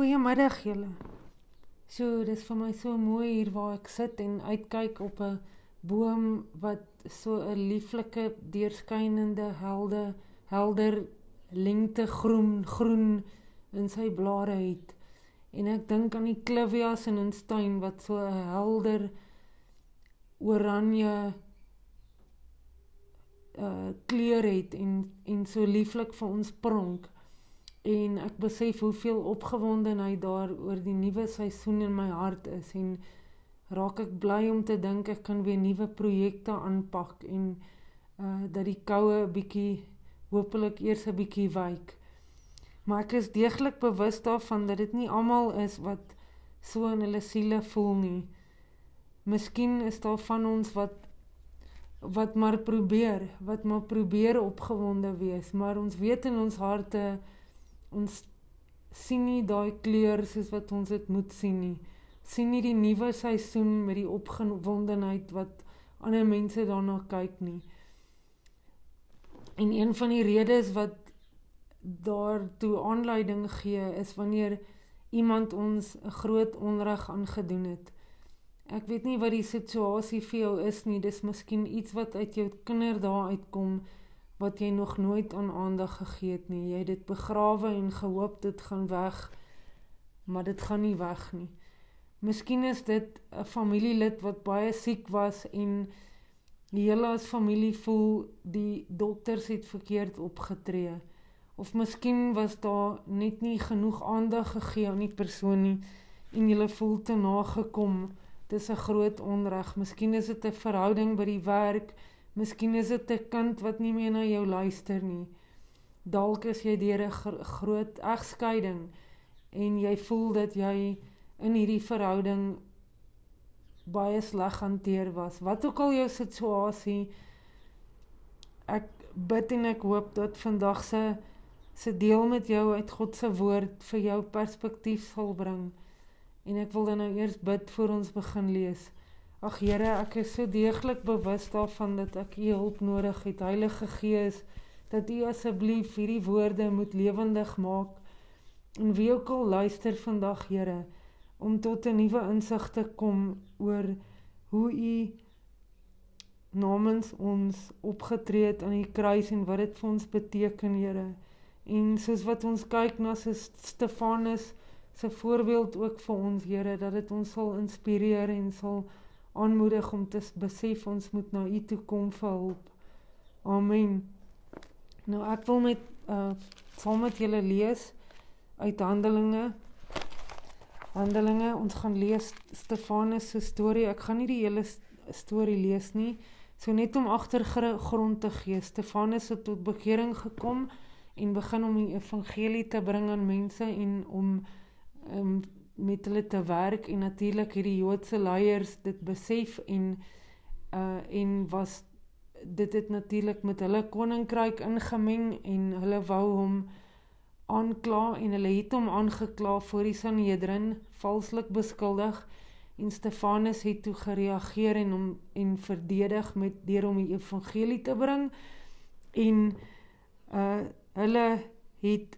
Goeiemiddag julle. So, dis vir my so mooi hier waar ek sit en uitkyk op 'n boom wat so 'n lieflike deurskynende helde helder lengte groen groen in sy blare het. En ek dink aan die clivias in ons tuin wat so 'n helder oranje uh kleur het en en so lieflik vir ons pronk en ek besef hoeveel opgewondenheid daar oor die nuwe seisoen in my hart is en raak ek bly om te dink ek kan weer nuwe projekte aanpak en uh dat die koue 'n bietjie hopelik eers 'n bietjie wyk. Maar ek is deeglik bewus daarvan dat dit nie almal is wat so in hulle siele voel nie. Miskien is daar van ons wat wat maar probeer, wat maar probeer opgewonde wees, maar ons weet in ons harte ons sien nie daai kleur soos wat ons dit moet sien nie. Sien nie die nuwe seisoen met die opgewondenheid wat ander mense daarna kyk nie. En een van die redes wat daartoe aanleiding gee is wanneer iemand ons 'n groot onreg aangedoen het. Ek weet nie wat die situasie vir jou is nie, dis miskien iets wat uit jou kinderdae uitkom wat jy nog nooit aan aandag gegee het nie. Jy het dit begrawe en gehoop dit gaan weg, maar dit gaan nie weg nie. Miskien is dit 'n familielid wat baie siek was en die hele as familie voel die dokters het verkeerd opgetree. Of miskien was daar net nie genoeg aandag gegee aan die persoon nie en jy voel te nagekom. Dis 'n groot onreg. Miskien is dit 'n verhouding by die werk Miskien is dit 'n kind wat nie meer na jou luister nie. Dalk is jy deur 'n gr groot egskeiding en jy voel dat jy in hierdie verhouding baie sleg hanteer was. Wat ook al jou situasie, ek bid en ek hoop dat vandag se se deel met jou uit God se woord vir jou perspektief sal bring. En ek wil dan nou eers bid voor ons begin lees. Ag Here, ek is so deeglik bewus daarvan dat ek U hulp nodig het. Heilige Gees, dat U asseblief hierdie woorde moet lewendig maak. En wie ook al luister vandag, Here, om tot 'n nuwe insig te kom oor hoe U namens ons opgetree het aan die kruis en wat dit vir ons beteken, Here. En soos wat ons kyk na se Stefanus se voorbeeld ook vir ons, Here, dat dit ons sal inspireer en sal aanmoedig om te besef ons moet na U toe kom vir hulp. Amen. Nou ek wil met uh saam met julle lees uit Handelinge. Handelinge, ons gaan lees Stefanus se storie. Ek gaan nie die hele storie lees nie. So net om agtergrond te gee. Stefanus het tot bekering gekom en begin om die evangelie te bring aan mense en om um, met hulle te werk en natuurlik hierdie Joodse leiers dit besef en uh en was dit het natuurlik met hulle koninkryk ingemeng en hulle wou hom aankla en hulle het hom aangekla voor die Sanhedrin valslik beskuldig en Stefanus het toe gereageer en hom en verdedig met deur hom die evangelie te bring en uh hulle het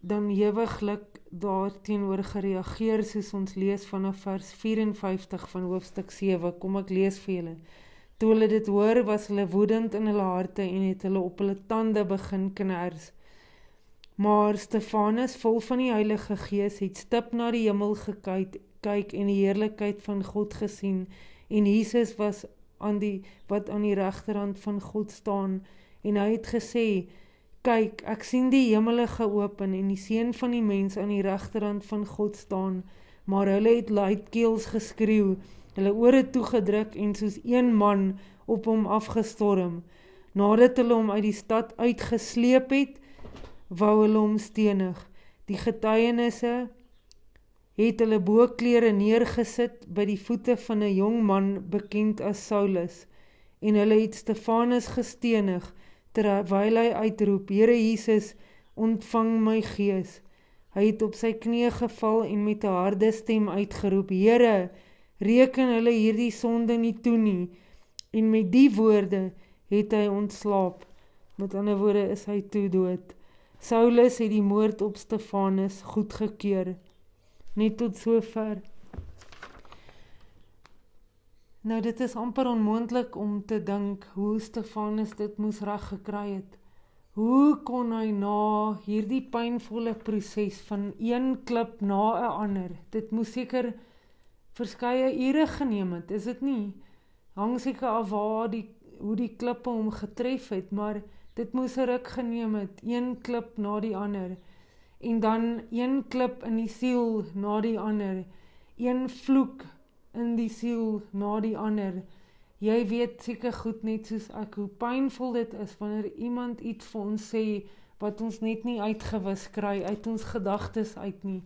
dan ewiglik daarteenoor gereageer soos ons lees vanaf vers 54 van hoofstuk 7. Kom ek lees vir julle. Toe hulle dit hoor, was hulle woedend in hulle harte en het hulle op hulle tande begin kners. Maar Stefanus, vol van die Heilige Gees, het stip na die hemel gekyk, kyk en die heerlikheid van God gesien en Jesus was aan die wat aan die regterhand van God staan en hy het gesê Kyk, ek sien die hemele geopen en die seun van die mens aan die regterhand van God staan, maar hulle het luidkeels geskreeu, hulle ore toegedruk en soos een man op hom afgestorm. Nadat hulle hom uit die stad uitgesleep het, wou hulle hom stenig. Die getuienisse het hulle boklere neergesit by die voete van 'n jong man bekend as Saulus en hulle het Stefanus gestenig terwyl hy uitroep: Here Jesus, ontvang my gees. Hy het op sy knieë geval en met 'n harde stem uitgeroep: Here, reken hulle hierdie sonde nie toe nie. En met die woorde het hy ontslaap. Met ander woorde is hy toe dood. Saulus het die moord op Stefanus goedgekeur. net tot sover. Nou dit is amper onmoontlik om te dink hoe Stefanus dit moes reg gekry het. Hoe kon hy na hierdie pynvolle proses van een klip na 'n ander? Dit moes seker verskeie ure geneem het, is dit nie? Hang seker af waar die hoe die klippe hom getref het, maar dit moes 'n ruk geneem het, een klip na die ander en dan een klip in die siel na die ander, een vloek in die siel na die ander. Jy weet seker goed net soos ek hoe pynvol dit is wanneer iemand iets vir ons sê wat ons net nie uitgewis kry uit ons gedagtes uit nie.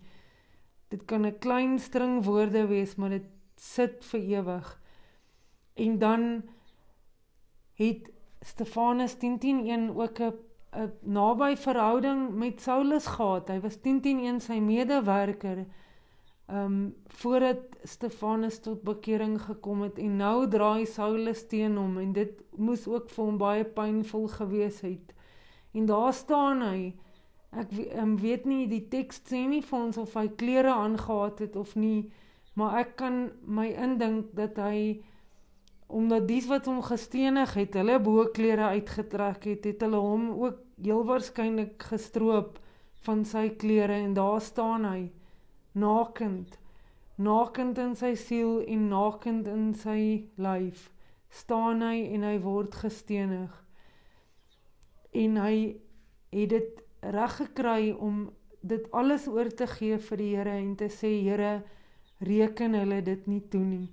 Dit kan 'n klein string woorde wees, maar dit sit vir ewig. En dan het Stefanus 10:10 ook 'n 'n naby verhouding met Saulus gehad. Hy was 10:10 sy medewerker. Ehm um, voordat Stefanus tot bekering gekom het en nou draai Saulus teen hom en dit moes ook vir hom baie pynvol gewees het. En daar staan hy. Ek um, weet nie die teks sê nie vir ons of hy klere aangetree het of nie, maar ek kan my indink dat hy omdat dies wat hom gestenig het, hulle boklere uitgetrek het, het hulle hom ook heel waarskynlik gestroop van sy klere en daar staan hy nakend nakend in sy siel en nakend in sy lyf staan hy en hy word gestenig en hy het dit reg gekry om dit alles oor te gee vir die Here en te sê Here reken hulle dit nie toe nie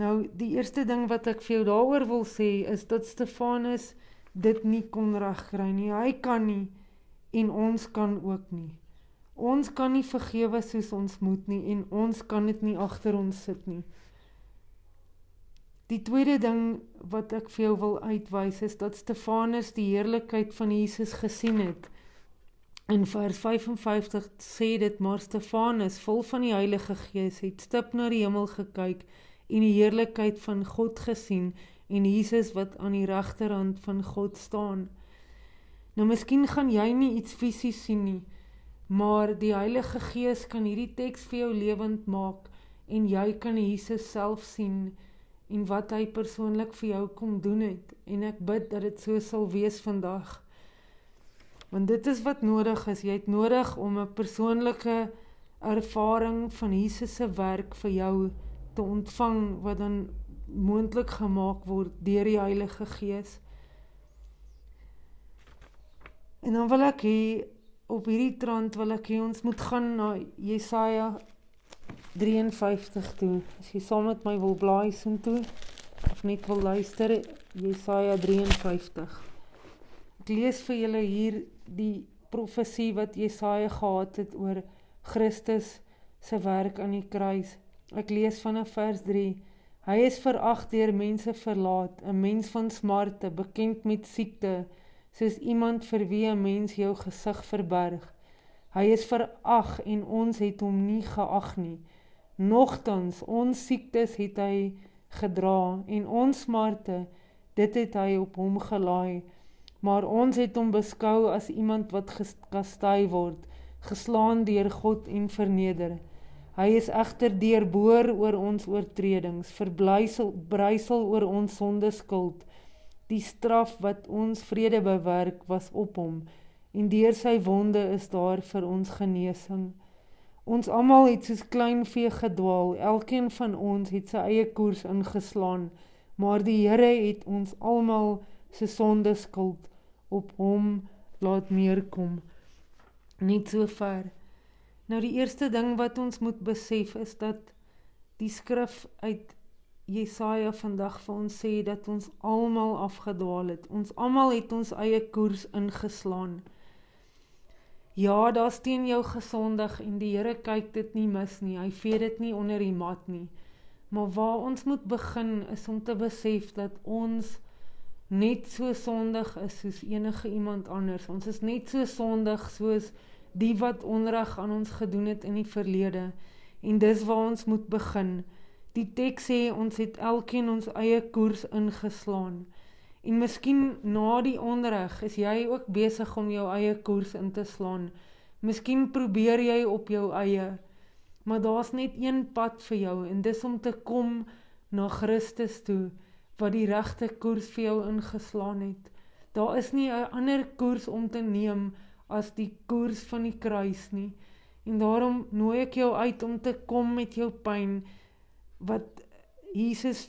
Nou die eerste ding wat ek vir jou daaroor wil sê is dat Stefanus dit nie kon regkry nie. Hy kan nie en ons kan ook nie. Ons kan nie vergewe soos ons moet nie en ons kan dit nie agter ons sit nie. Die tweede ding wat ek vir jou wil uitwys is dat Stefanus die heerlikheid van Jesus gesien het. In vers 55 sê dit maar Stefanus, vol van die Heilige Gees, het stip na die hemel gekyk en die heerlikheid van God gesien en Jesus wat aan die regterhand van God staan. Nou miskien gaan jy nie iets fisies sien nie, maar die Heilige Gees kan hierdie teks vir jou lewend maak en jy kan Jesus self sien en wat hy persoonlik vir jou kom doen het en ek bid dat dit so sal wees vandag. Want dit is wat nodig is. Jy het nodig om 'n persoonlike ervaring van Jesus se werk vir jou te ontvang wat dan moontlik gemaak word deur die Heilige Gees. En dan wil ek hier op hierdie trant wil ek hê ons moet gaan na Jesaja 53 toe. As jy saam met my wil blaai so toe of net wil luister Jesaja 53. Ek lees vir julle hier die profesie wat Jesaja gehad het oor Christus se werk aan die kruis. Ek lees vanaf vers 3. Hy is verag deur mense verlaat, 'n mens van smarte, bekend met siekte, soos iemand vir wie 'n mens jou gesig verberg. Hy is verag en ons het hom nie geag nie. Nogtans ons siektes het hy gedra en ons smarte, dit het hy op hom gelaai. Maar ons het hom beskou as iemand wat geskastei word, geslaan deur God en verneder. Hy is egter deurboor oor ons oortredings, verblysel brysel oor ons sondeskuld. Die straf wat ons vrede bewerk was op hom en deur sy wonde is daar vir ons genesing. Ons almal het soos klein vee gedwaal, elkeen van ons het sy eie koers ingeslaan, maar die Here het ons almal se sondeskuld op hom laat neerkom. Net so ver. Nou die eerste ding wat ons moet besef is dat die skrif uit Jesaja vandag vir ons sê dat ons almal afgedwaal het. Ons almal het ons eie koers ingeslaan. Ja, daar's teen jou gesondig en die Here kyk dit nie mis nie. Hy vee dit nie onder die mat nie. Maar waar ons moet begin is om te besef dat ons net so sondig is soos enige iemand anders. Ons is net so sondig soos die wat onreg aan ons gedoen het in die verlede en dis waar ons moet begin. Die teks sê ons het elkeen ons eie koers ingeslaan. En miskien na die onreg is jy ook besig om jou eie koers in te slaan. Miskien probeer jy op jou eie, maar daar's net een pad vir jou en dis om te kom na Christus toe wat die regte koers vir jou ingeslaan het. Daar is nie 'n ander koers om te neem as die koers van die kruis nie. En daarom nooi ek jou uit om te kom met jou pyn wat Jesus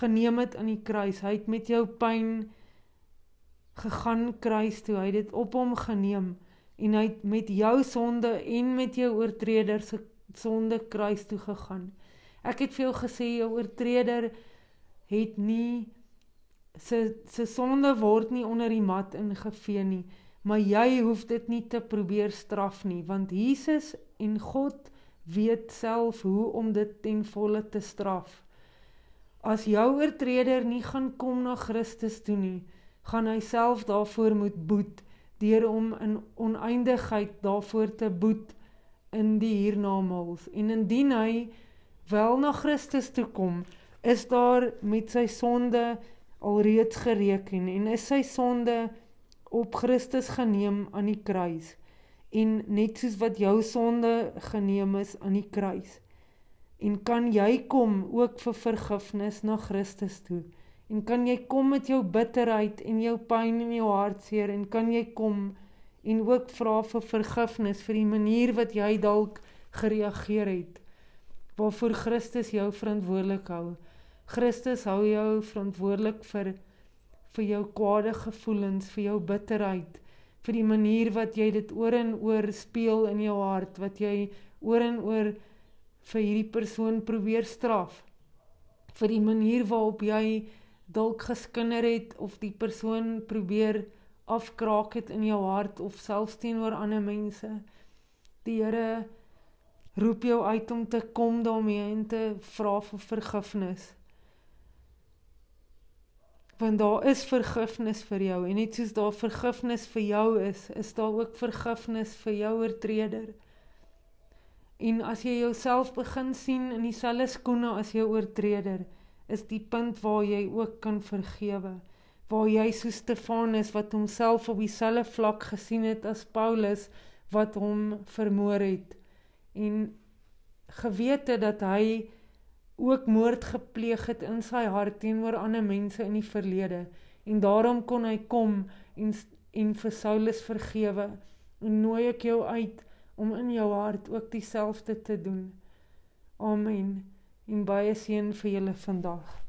geneem het aan die kruis. Hy het met jou pyn gegaan kruis toe. Hy het dit op hom geneem en hy het met jou sonde en met jou oortreder se sonde kruis toe gegaan. Ek het veel gesê jou oortreder het nie se se sonde word nie onder die mat ingevee nie, maar jy hoef dit nie te probeer straf nie, want Jesus en God weet self hoe om dit ten volle te straf. As jou oortreder nie gaan kom na Christus toe nie, gaan hy self daarvoor moet boet deur om in oneindigheid daarvoor te boet in die hiernamaals. En indien hy wel na Christus toe kom, is daar met sy sonde alreeds gereken en is sy sonde op Christus geneem aan die kruis en net soos wat jou sonde geneem is aan die kruis En kan jy kom ook vir vergifnis na Christus toe? En kan jy kom met jou bitterheid en jou pyn en jou hartseer en kan jy kom en ook vra vir vergifnis vir die manier wat jy dalk gereageer het waarvoor Christus jou verantwoordelik hou. Christus hou jou verantwoordelik vir vir jou kwade gevoelens, vir jou bitterheid, vir die manier wat jy dit oor en oor speel in jou hart, wat jy oor en oor vir hierdie persoon probeer straf vir die manier waarop jy dalk geskinder het of die persoon probeer afkraak het in jou hart of selfs teenoor ander mense. Die Here roep jou uit om te kom daarmee en te vra vir vergifnis. Want daar is vergifnis vir jou en net soos daar vergifnis vir jou is, is daar ook vergifnis vir jou oortreder. En as jy jouself begin sien in dieselfde skoene as jou oortreder, is die punt waar jy ook kan vergewe. Waar jy so Stefanus wat homself op dieselfde vlak gesien het as Paulus wat hom vermoor het en gewete dat hy ook moord gepleeg het in sy hart teenoor ander mense in die verlede en daarom kon hy kom en en vir Saulus vergewe en nooi ek jou uit om in jou hart ook dieselfde te doen. Amen. En baie seën vir julle vandag.